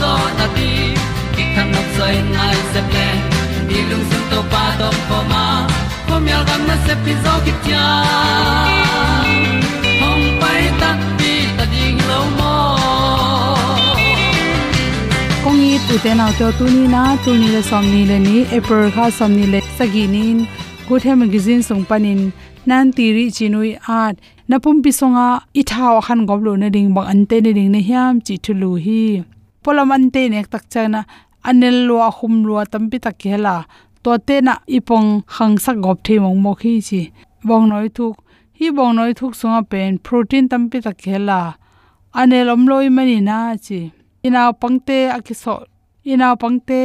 zo na ti ki kan nok sai nai se ple ni lung sun to pa to pa ma. Ko mi al gam na se pi zo ki tia hong pai ta ti ta ding lo mo kong ni tu te na to tu ni na tu ni le som ni le ni april kha som ni le sagi nin good hem magazine song panin nan ti ri chinui art napum pi songa i khan goblo na ding bang ante ne ding ne hiam chi thulu hi. Polam ante nek tak chana anel lo khum lo tampi tak hela to te na ipong khangsa gop the mong mo khi chi bong noi thuk hi bong noi thuk sunga pen protein tampi tak hela anel om loi mani na chi ina pangte akiso ina pangte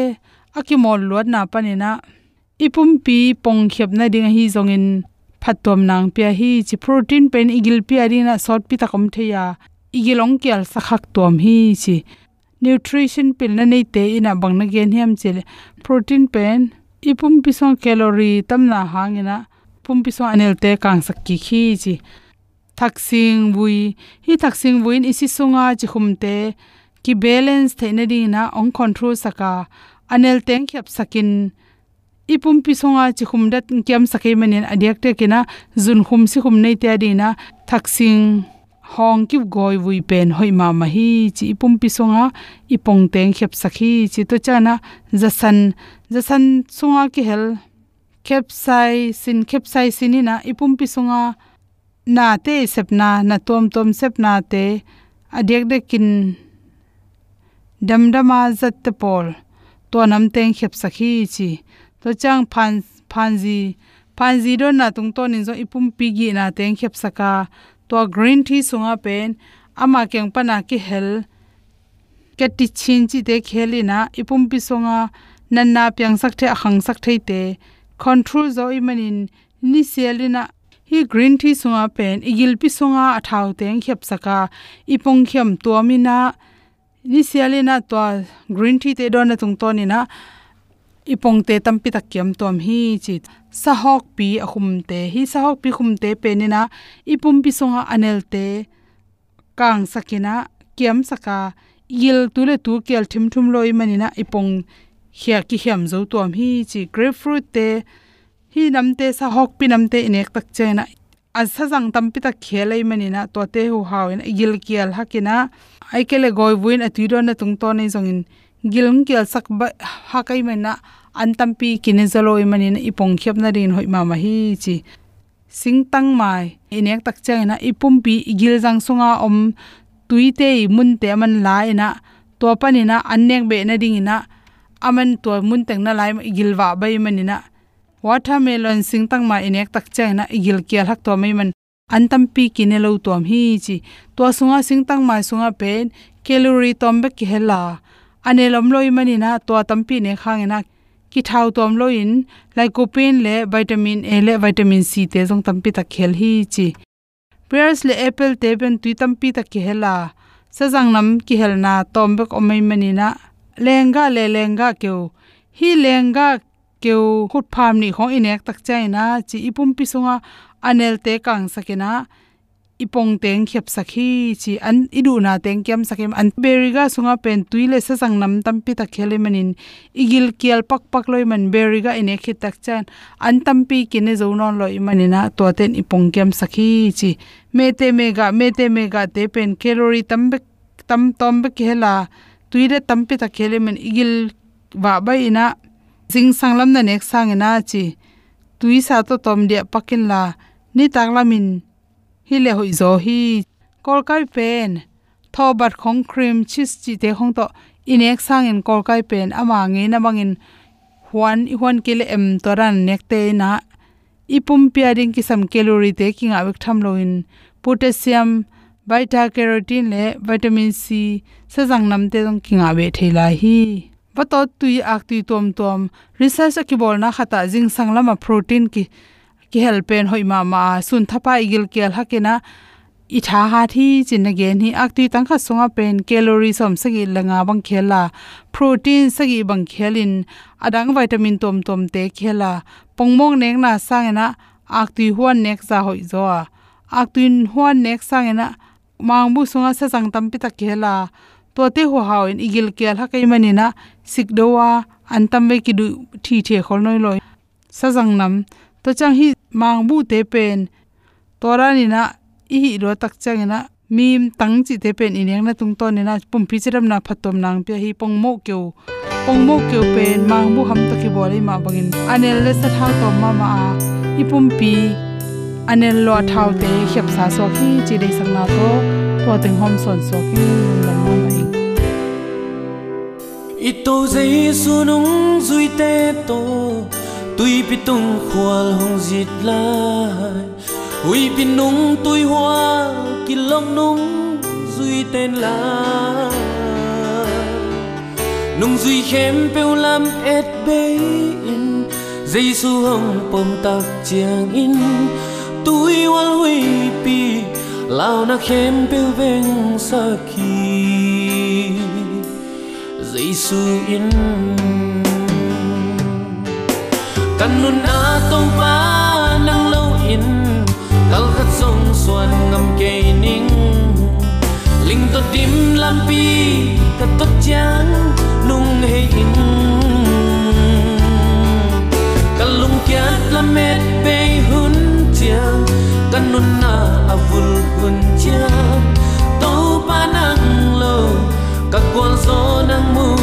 akimol luat na panina ipum pi pong khep na ding hi zongin phatom nang pia hi chi protein pen igil pi arina sot pi takom theya igilong kyal sakhak tom hi chi nutrition pil na nei te ina bangna gen hem chele. Protein pen, ipum pisong calorie tam na hangina, pum pi anel te kang sakki khi chi. Thaksing bui hi thaksing buin isi sunga chi khumte ki balance theina ding na on control saka anel teng khap sakin. Ipum pi songa chi khum dat kyam sakai manin adiak te kina, zun khum si khum nei te adina thaksing hong ki goi vui pen hoi ma ma hi chi pum pi songa ipong teng khep sakhi chi to chana zasan zasan sunga ki hel khep sai sin khep sai sinina ipum pi songa na te sepna, na tom tom sepna te adek de kin damdama zat te pol. To nam teng khep sakhi chi. To chang phan phanji phanji do na tung to nin zo ipum pi gi na teng khep saka to green tea sunga pen, ama kyang pana ki hel. Ke ti chin chi te khelina ipum pi songa nan na pyang sak the akhang sak thei te control zo i manin, ni selina hi green tea sunga pen, igil pi sunga athau teng khep saka. Ipong khem to mina ni selina to green tea te don na tung to ni na ipong te tampi tak kiam tom hi chi sahok pi ahum te hi sahok pi khum te pe ni na ipum pi songa anel te kang sakina. Kiam saka. Yil tu le tu kel thim thum loi manina ipong khia ki hiam zo tom hi chi. Grapefruit te. Hi namte sa hok pi namte inek tak chena. A sa jang tam pi ta khelai manina. To te hu hawin. Gil kial hakina. Aikele goi win atiron na tung to nei zongin gilng kial sak ba ha kai na an tam pi i zaloi manina ipong khyap na rin hoi ma ma hi chi. Sing tang mai inek tak na ipum pi gil jang sunga om tuite mun te man lai na to panina annek be na ding na aman to mun teng na lai gilwa bai manina watermelon singtang ma inek tak chaina igil kial hak to mai man antam pi kine lo tom hi chi. To sunga singtang mai, sunga pen, calorie tom be ki hela ane lom loi mani na to tampi ne khang na ki thau tom loin lycopene le vitamin a le vitamin c te jong tampi ta khel hi chi pears le apple te ben tui tampi ta ki hela sajang nam ki helna tom bek omai mani na lenga le lenga keu hi lenga keu khut pham ni khong inek tak chai na chi ipum pi sunga anel te kang sakena ipong teng khep sakhi chi an idu na teng kem sakem an beriga sunga pen tuile sa sang nam tam pi ta khele manin. Igil kial pak pak loi man beriga ine khit tak chan. An tam pi kine zo non loi manina to ten ipong kem sakhi chi. Me te me ga, me te me ga pen calorie tam be tam tom be khela. Tuile tam pi ta khele man igil wa bai ina. Jing sanglam na nek sang ina chi. Tuisa to tom dia pakin la. Ni taklamin hi le hoi zo hi kol kai pen tho bat khong cream cheese chi te khong to inek sang in kol kai pen ama nge na bangin huan i huan kile em toran nek te na ipum piaring ki sam calorie te kinga wek tham loin potassium beta carotene le vitamin c sajang nam te dong kinga be thela hi vato tui ak tui tom tom research ki bol na khata jing sanglama protein ki ki helpen hoi ma ma sun thapa igil kel hakena. I tha ha thi chin again hi ak tui tang kha songa pen calorie som sagi langa bang khela. Protein sagi bang khelin. Adang vitamin tom tom te khela. Pongmong nek na sangena ak tui huan nek za hoi zo ak tui huan nek sangena mangbu songa sa sang tam pi ta khela. To te ho haw in igil kel ha kai manina sikdowa antam ve ki du thi the khol noi loi. Sa jang nam. To chang hi mang bu te pen tora ni na i hi ro tak chang na mim tang chi te pen ineng na tung ton ni na pum phi chiram na phatom nang pe hi pong mo kyo. Pong mo kyo pen mang bu ham ta ki bole ma bangin. Anel le sa thau to ma ma i pum pi anel lo thau te khep sa so khi chi dei sang na to. To teng hom son so ki lam ma mai ito giêsu nung zui te to tui bị tung hoa hong dịt lại hui bị nung tui hoa kỳ long nung duy tên là nung duy khém peu lam et bê in dây su hong pom tạc chiang in. Tui hoa hui pi, lao na khém peu veng sa kỳ dây giêsu in kan nun a tong pa nang lo in kal khat song suan ngam ke ning ling to dim lam pi ka to chang nung he in. Kalung kyat lam met pe hun chiang kan nun na avul hun chiang to pa nang lo ka kwal so nang mu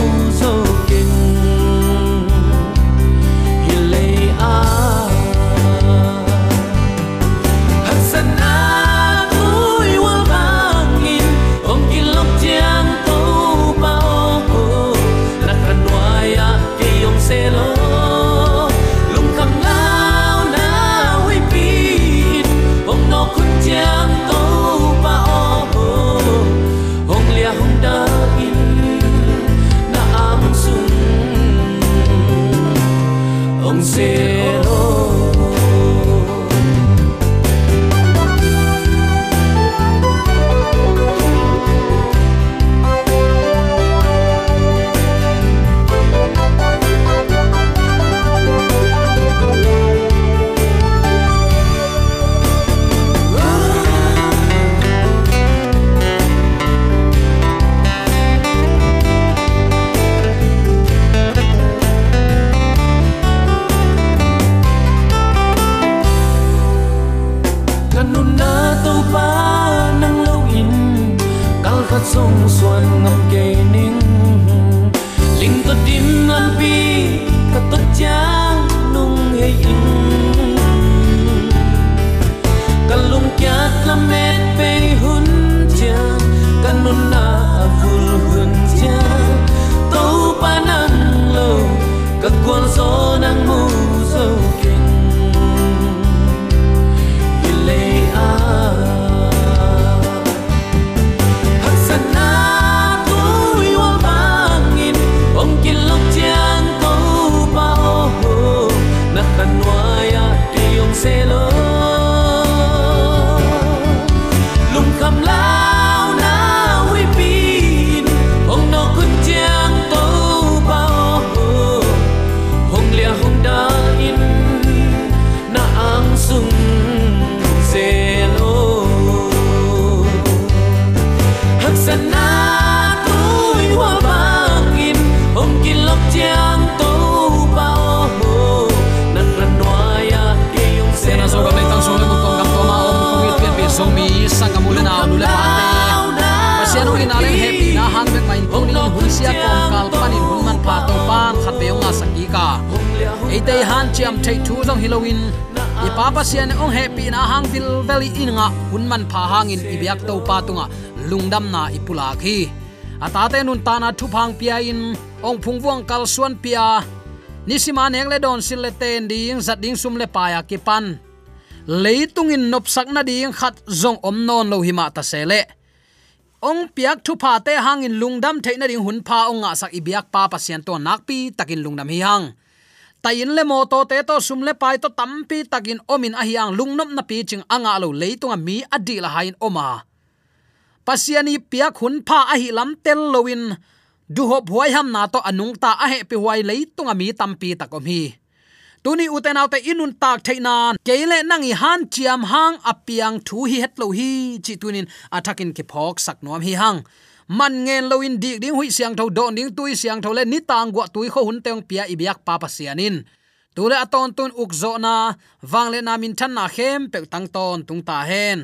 song xuân ngập kề ninh linh to tim lan pi ka tất chang nung hei in. Kalung kyat la met về hun cha kanun na ful hun cha to panan năng lâu kwal zo gió năng pasian ong happy na hang dil valley in nga man pha hangin ibyak to pa tunga, lungdam na ipula khi atate nun ta na thuphang pia in ong phungwang kal suan pia. Nisima neng le don sil le ten ding, zat ding sum le pa ya ki pan. Leitung in nop sak na ding, khat zong om non lo hima ta sele ong piak thu pa te hangin lungdam theina ding hun pha ong nga sak ibiak pa pasian to nakpi takin lungdam hi hang tayin le mo to te to sum le pai to tampi takin omin a hiang lungnop na pi ching anga lo a mi adi la hain oma. Pasiani piak hun pha a hi lam tel loin du ho huai ham na to anung ta a he pi huai leitunga mi tampi takom hi tuni uten autte inun tak theina keile nangi han chiam hang apiang thu hi het lo hi. Chi tunin athakin ke phok sak nom hi hang man ngen loin dik ding hui siang tho don ding tui siang tho le ni tang gwa tui kho hun teng pia ibyak pa pa sianin tule aton tun ukzo na wangle na min than na khem, pe tang ton tung ta hen.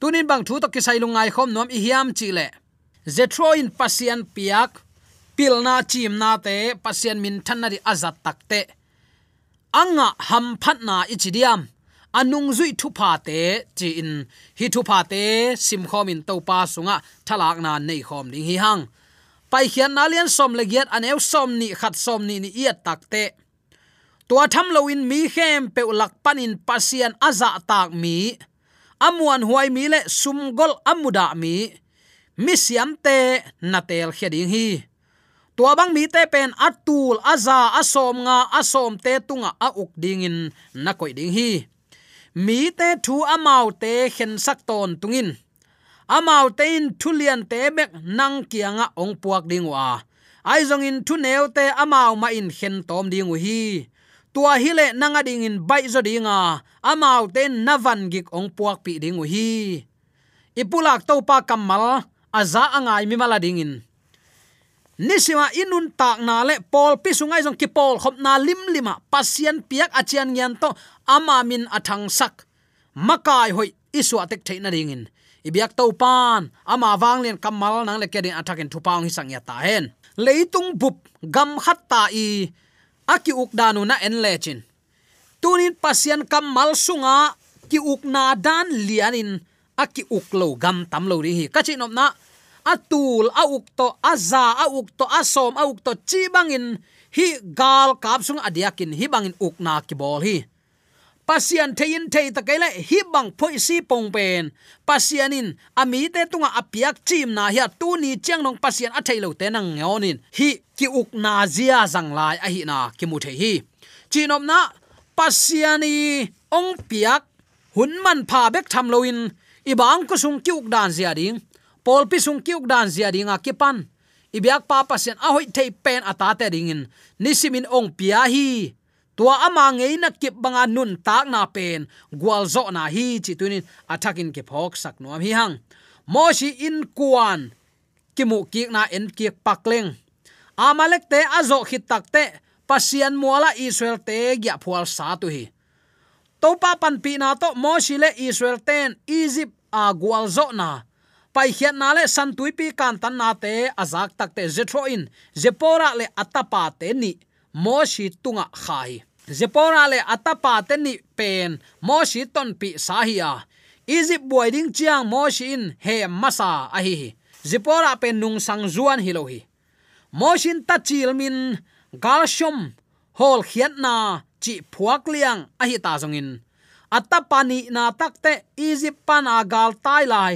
Tunin bang thu to ki sai lungai khom nom i hiam chi le. Zetro in pasian piak pilna chim na te, pasian min than na ri azat takte anga ham phat na ichidiam anung zui thu pa te, chi in. Hi thu pa te, sim khom in to pa sunga, thalak na nei khom ding hi hang. Pai khian na lian som le giat an eu som ni khat som ni ni iat tak te. Tua tham lo in mi khem pe ulak panin pasian aza tak mi. Amuan huai mi le sum gol amuda mi. Mi siam te na tel khading hi. Tua bang mi te pen atul aza asom nga asom te tunga a uk dingin na koi ding hi mi te thu amau te khen sak ton tungin. Amau te in thulian te bek nang kianga ong puak dingwa ai zong in thu neu te amau ma in khen tom dingu hi. Tua hi le nanga ding in bai zo dinga amau te navan gik ong puak pi dingu hi. Ipulak to pa kamal aza angai mi mala dingin in nisima inun tak na le pol pi sungai jong ki pol khop na lim lima. Pasien piak achian ngian to ama min athang sak. Makai hoi iswa tek theina ringin. Ibyak to pan ama wang len kamal nang le kedin athakin thupang hi sangya ta hen. Leitung bup gam khat ta i, aki uk danu na en lechin tunin pasien kamal sunga, ki uk na dan lianin, aki uk lo gam tam lo ri hi. Kachinom na atul, aukto, aza, aukto, asom, aukto chi bangin hi, gal kap sung, adiakin. Hi, bangin ukna ki bol hi. Pasian thein thei ta kaile hi, bang, phoi, si, pong, pen. Pasianin, ami, te, tunga, apiak, chim, na hi tu, ni chang nong, pasian a thei lo, te, nang ngonin hi, ki, uk, na, zia, zang, lai a hi na, ki, mu, thei, hi. Chinom, na, pasiani, ong, piak, hun, man, pha, bek, tham loin ibang ko sung, ki, uk, dan, zia, ding pol pi sung kiuk dan zia dinga kipan. Ibyak pa pasien a hoi thei pen ata te ringin nisimin ong pia hi. Tua ama ngei na kip banga nun tak na pen. Gwal zo na hi chi tunin attacking ke phok sak nuam hi hang. Mo shi in kuan. Kimu kik na en kik pakleng amalek te azo khit tak te. Pasian muala israel te gya phual sa tu hi. Topa pan pi na to mo shi le israel ten egypt a gwal zo na pai hian na le san tui pi kan tan na te, azak tak te zetro in zepora le atapa te ni. Mo shi tunga khai. Zepora le atapa te ni pen. Mo shi ton pi sahia. Egypt boy ding chiang mo shi in he masa a hi zepora pen nung sang zuan hi lo hi. Mo shin ta chil min galshom hol khiat na chi phuak liang a hi ta zongin atapani na takte egypt pan agal tai lai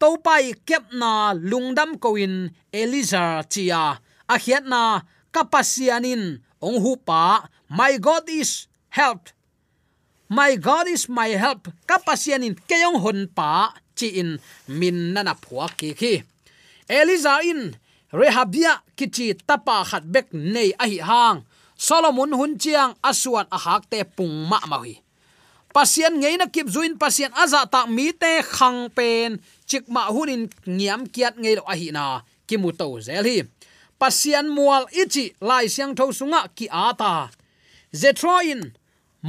to pai kep na lungdam koin Eliza chia. A khiat na kapasianin ong hu pa, my god is help. My god is my help. Kapasianin keyong hon pa chi in min nana phua ki khi eliza in rehabia kichi tapa khat bek nei a hi hang. Solomon hun chiang asuan a hak te pung ma ma hi pasien ngei na kip zuin pasien aza ta mi te khang pen. Chik ma hunin ngiam kiat ngei lo a hi na. Ki mu to zel hi. Pasien mual ichi lai siang tho sunga ki ata zetroin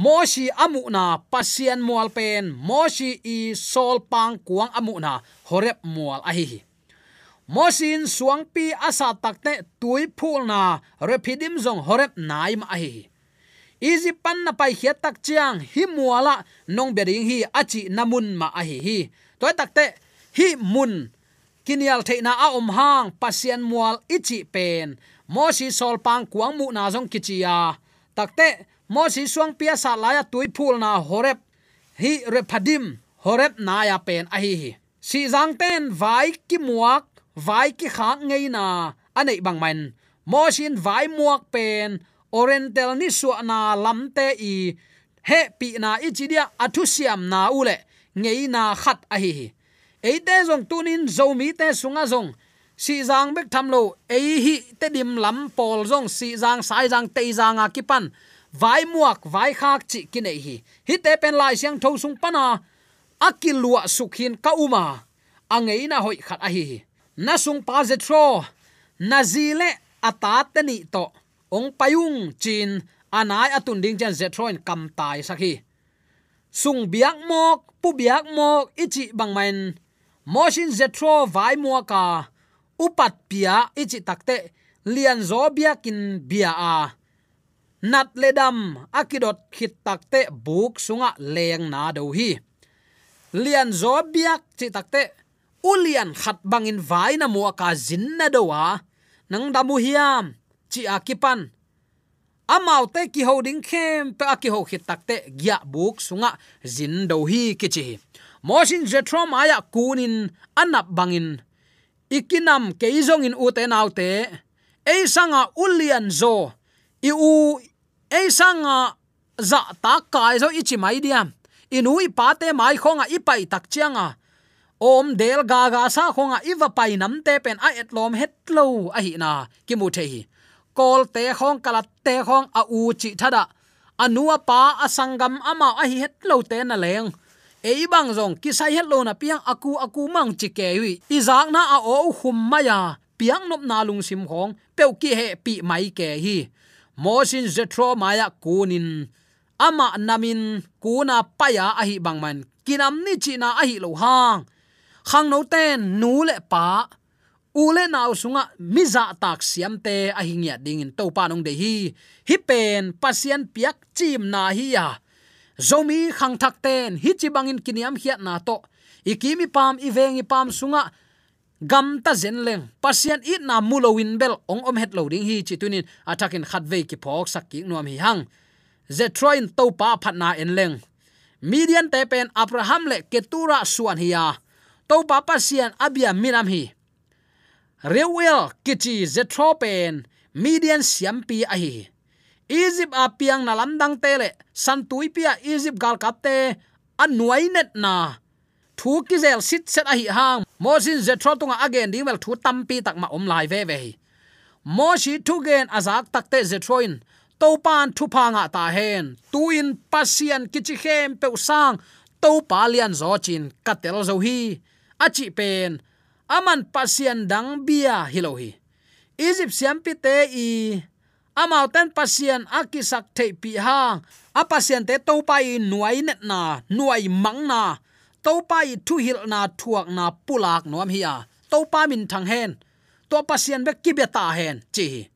moshi amu na pasien mual pen. Moshi i sol pang kuang amu na horep mual a hi mosin suang pi asa takte tui phul na. Repidim zong horep naim a hi easy pan na pai hiat tak chiang, hi muala, nong bering hi, achi namun ma a hi hi. Toy takte hi mun. Kinial theina a om hang, pasien mual ichi pen. Mo si sol pang kuang mu na jong kichia takte mo si suang pia sa la ya tui phul na horep. Hi repadim horep na ya pen a hi hi. Si jang ten, vai ki muak, vai ki khang ngei na. Anei bang man. Mo sin vai muak pen oriental ni su na lamte i he pi na ichidia athu siam na ule ngei na khat a hi eite zong tunin zomi te sunga zong. Si jang bek tham lo e hi te dim lam pol zong, si jang sai jang te jang a kipan vai muak, vai khak chi kinai hi. Hi te pen lai siang tho sung pana akilua sukhin ka uma angei na hoi khat a hi na sung pa zetro na zile atat ni to ong payung chin, anai atun ding chen zetroin kam tai sakhi. Sung biak mok, pu biak mok, ichi bangmain motion zetro vai mua ka, upat pia ichi takte lian zo biakin bia a. Nat ledam akidot khit takte buk sunga leng na do hi. Lian zo biak chi takte ulian khat bangin vai na mua ka zin na do wa nang damu hiam chi akipan amau te ki holding khem pe aki ho khit takte gya buk sunga zin do hi kichi mosin jetrom aya kunin anap bangin ikinam keizong in. Ute naute ei sanga ulian zo. I u ei sanga za ta kai e zo ichi mai diam inui pate mai khonga ipai tak chianga om del ga ga sa khonga iwa pai nam te pen a et lom het lo a hi na. Ki mu the hi kol te khong kala te khong a u chi thada anua pa asangam ama a hi het lo te na leng. Ei bang zong, ki sai het lo na piang aku aku mang chi ke wi. Zak na a o khum ma ya. Piang nop na lung sim khong peu ki he pi mai ke hi. Mosin zetro maya kunin ama namin kuna paya a hi bang man. Kinam ni chi na a hi lo hang. Khang no ten, nu le pa ule naw sunga miza tak siam te a hingya ding in to nong de hi. Hi pen piak chim na hi ya. Zomi khang thak ten, hi chi bangin kiniam hiat na to. Ikimi pam ivengi pam sunga. Gam ta zen leng. Pasien it na mulowin bel. Ong om het loading hi chi tunin. Atakin khatve ki phok sak ki nuam hi hang. Zetroin to pa phat na en leng. Median te pen abraham le ketura suan hiya to pa pasian abia minam hi reuel kichi zetropen median siampi ahi. Hi egypt apiang na lamdang tele santui pia egypt gal kapte anuai net na. Thu ki zel sit set ahi hang, mosin zetro tunga again ding wel thu tampi tak ma om lai ve ve. Thu gen azak takte zetroin topan thu pa nga ta hen. Tuin pasian kichi khem pe sang to palian zo chin katel zo hi. Achi pen aman pasian dang bia hilohi. Egypt siam pi te i amau ten pasian akisak te pi hang a pasian te to pai nuai net na, nuai mang na to pa i thu hil na thuak na pulak nuam hi a. To pa min thang hen to pasian be kibeta hen, chi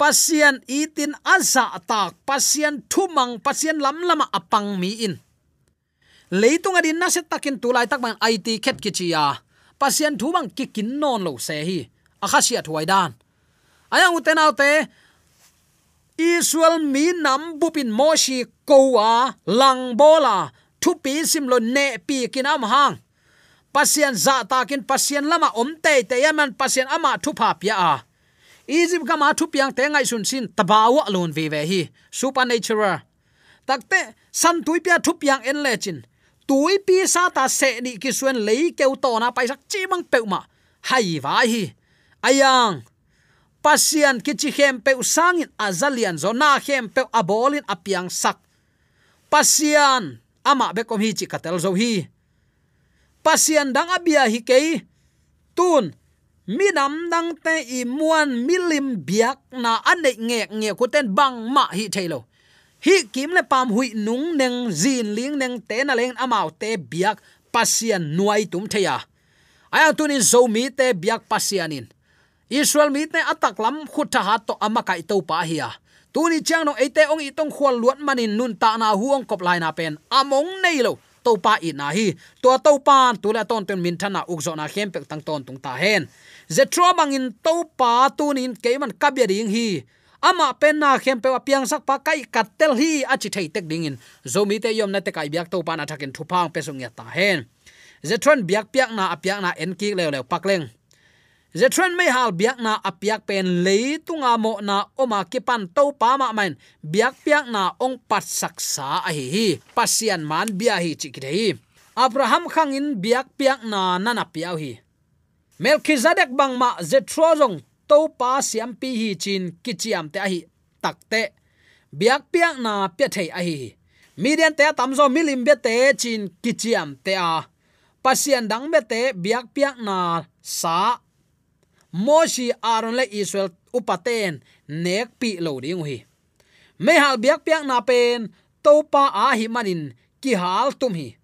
pasian itin aza tak pasien thumang pasian lam lama apang mi in. Leitung adin na se takin tulai tak man it khet ki chia pasien thumang ki kin non lo se hi. Akhasia thuai dan. Aya ayang uten te israel mi nam bupin moshi kowa lang bola thu pi sim lo ne pi kinam hang. Pasien za ta kin, pasien lama om te te yaman pasien ama thu pha pia a. Egypt ka ma thu piang te ngai sun sin tabawa lon vi ve hi. Supernatural. Takte san tuipia thu piang en lechin tui pi sa ta se đi ki suen lei keu to na pai sak chi mang pe ma hai vai hi. Ayang pasian ki chi hem pe sangin azalian zo na hem pe abolin apiang sak. Pasian ama be kom hi chi katel zo hi. Pasian dang abia hi ke tun minam dang te i muan milim biak na ane nge nge ko ten bang ma hi thailo hi kim le pam hui nung neng, zin ling neng, te na leng amau te biak pasian nuai tum theya aya tunin zo mi te biak pasianin israel mi te atak lam khutha ha to amakai to pa hiya tuni chang no ate ong itong khwal luat manin nun ta na huong kop lai na pen. Among nei lo, to pa i na hi. To to pan tu la ton ten min thana uk zo na khem pek tang ton tung ta hen. Ze tro bangin to pa tunin keiman kabya ding hi ama pen na khem pe piang sak pa kai katel hi achi thei tek dingin zomi te yom na te kai biak to pa na thakin thupang pe sung ya ta hen. Zetron biak piak na apiak na en ki le le pakleng zetron mai hal biak na apiak pen le tunga mo na oma ki pan to pa ma main. Biak piak na ong pat saksa a hi hi. Pasian man bia hi chi ki hi abraham khang in biak piak na nana piau hi. Melchizedek bang ma zetrozong to pa siam pi hi chin kichiam te a hi takte biak piak na pya thei a hi midian te tamzo milim be te chin kichiam te a. Pasian dang be te biak piak na sa. Moshi aron le israel upaten, nek pi lo ding hi me hal biak piak na pen to pa a hi manin ki hal tum hi.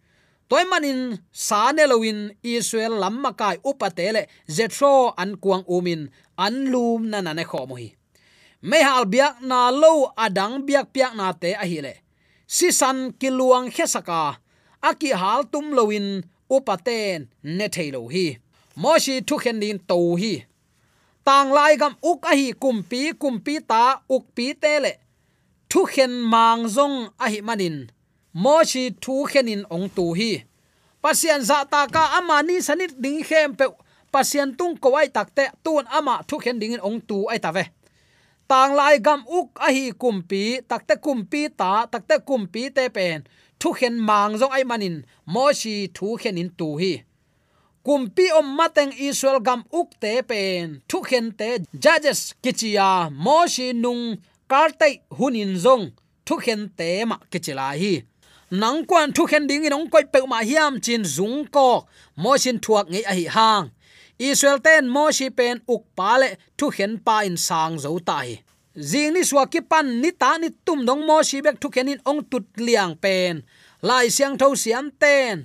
Toy manin sa ne lowin israel lamma kai upatele zetro an kuang umin an lum na na ne kho mo hi me hal biak na lo adang biak piak na te a hi le. Si san kiluang khesaka aki hal tum loin upaten ne thailo hi. Moshi thu khen din to hi. Tang lai gam uk a hi kumpi kumpi ta uk pi te le. Thu khen mang zong a hi manin. Mo chi thu khenin ong tu hi. Pasian za ta ka ama ni sanit ding khem pe pasian tung ko ai takte tun ama thu khen ding ong tu ai ta ve. Tang lai gam uk a hi kumpi takte kumpi ta takte kumpi te pen. Thu khen mang zong ai manin, mo shi thu khenin tu hi. Kumpi om mateng israel gam uk te pen. Thu khen te judges kichia moshi nung kartai hunin zong. Thu khen te ma kichila hi. Nang kwan thu khen ding in ong koi pe ma hiam chin zung ko moshin thuak nge a hi hang israel ten moshi pen uk pale thu khen pa in sang zo ta hi. Jing ni suwa ki pan ni ta ni tum dong moshi bek thu khen in ong tut liang pen. Lai siang tho siam ten.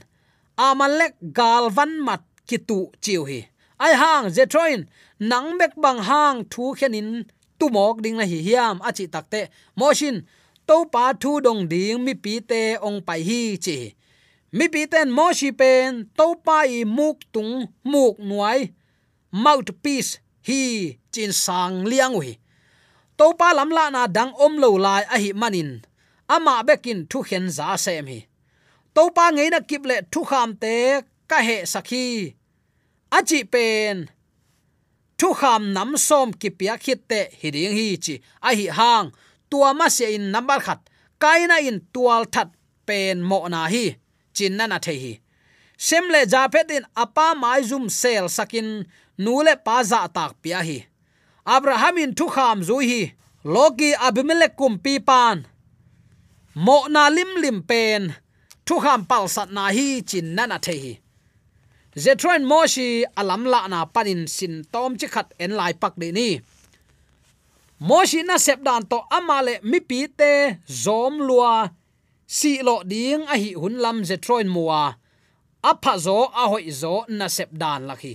Amalek galvan mat kitu chiu hi. Ai hang zetroin nang mek bang hang thu khenin in tumok ding na hi hiam achi takte moshin to pa thu dong ding mi pi te ong pai hi chi mi pi ten mo shi pen to pa i muk tung muk nuai. Mouthpiece hi chin sang liang wi to pa lam la na dang om lo lai a hi manin. Ama bekin thu khen za sem hi. To pa ngei na kip le thu kham te ka he sakhi achi pen. Thu kham nam som ki pia khit te hiding hi chi. A hi hang. Tua ma se in number khat. Kaina in tual that pen mo na hi chin na na the hi sem le ja phet in apa mai zum sel sakin nule pa za tak pia hi abraham in thu kham zu hi loki abimelek kum pi pan mo na lim lim pen thu kham pal sat na hi chin na na the hi zetron moshi alam la na panin sin tom chi khat en lai pak de ni. Moshi na sep dan to amale mi pi te zom lua si lo ding a hi hun lam zetroin muwa pha zo, a hoi zo, na sep dan lakhi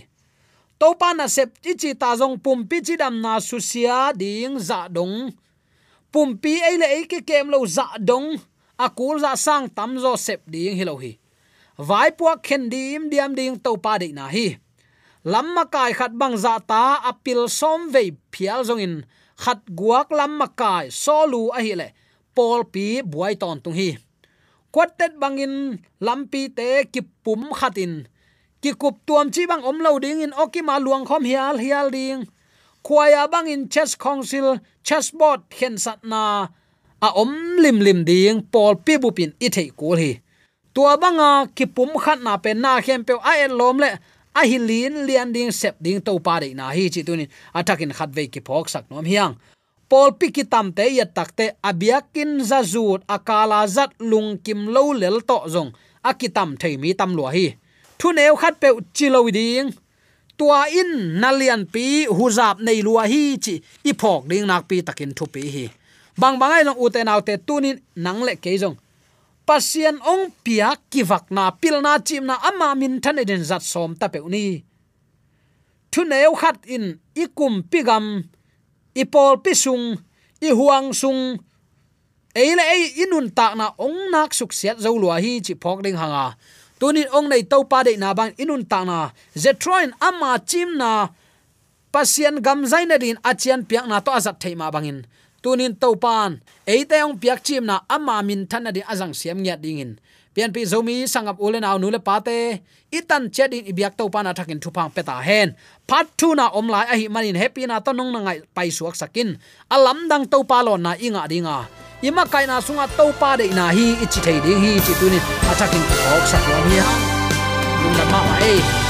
to pa na sep chi chi ta jong pum pi chi dam na su sia ding za dong. Pum pi ai le ai ke kem lo za dong. Akul za sang tam zo sep ding hi lo hi. Vai puak khen dim, diam ding to pa de na hi. Lamma kai khat bang za ta apil som ve phial zong in. Khat guak lamma kai solu a hi le pol pi buai ton tung hi. Kwatet bangin lampi te ki pum khatin. Ki kup tuam chi bang om lo ding in okima luang khom hial hial ding. Khoya bang in chess council, chess board khen sat na. A om lim lim ding pol pi bu pin i thei kul hi. Tua banga ki pum khat na pe na khem pe a en lom le. A hi lin lian ding sep ding to pa de na hi chi tunin. Atakin khat ve ki phok sak nom hiang pol piki tam te ya takte abiakin za zut akala zat lung kim lo lel to zong akitam thei mi tam lo hi. Thu neu khat pe chilo ding. Tua in nalian pi huzap nei lua hi chi iphok ding nak pi takin thu pi hi. Bang bangai long uten autte tunin nang le ke zong. Pasien ong pia kivak na pil na chim na ama min than den zat som ta pe ni. Thu neu khat in ikum pigam ipol pisung i huang sung. Eile ei inun tak na ong nak suk siat zo lua hi chi phok ding hanga. Tunin ong nei to pa de na bang inun tak na. Zetroin ama chim na pasien gam zaina din achian piak na to azat theima bangin. Tunin to pan eite ong piak chim na ama min than na di azang siam ngiat dingin pian pi zomi sangap ulen aw nule pate. Itan chedin ibyak to pana thakin thupang peta hen. Phat thu na omlai a hi manin happy na to nong na ngai pai suak sakin. Alam dang to palo na inga dinga. Ima kaina sunga to pa de na hi, ichi thei ding hi chi tunin athakin ok sak lo hi ha lung da ma ma e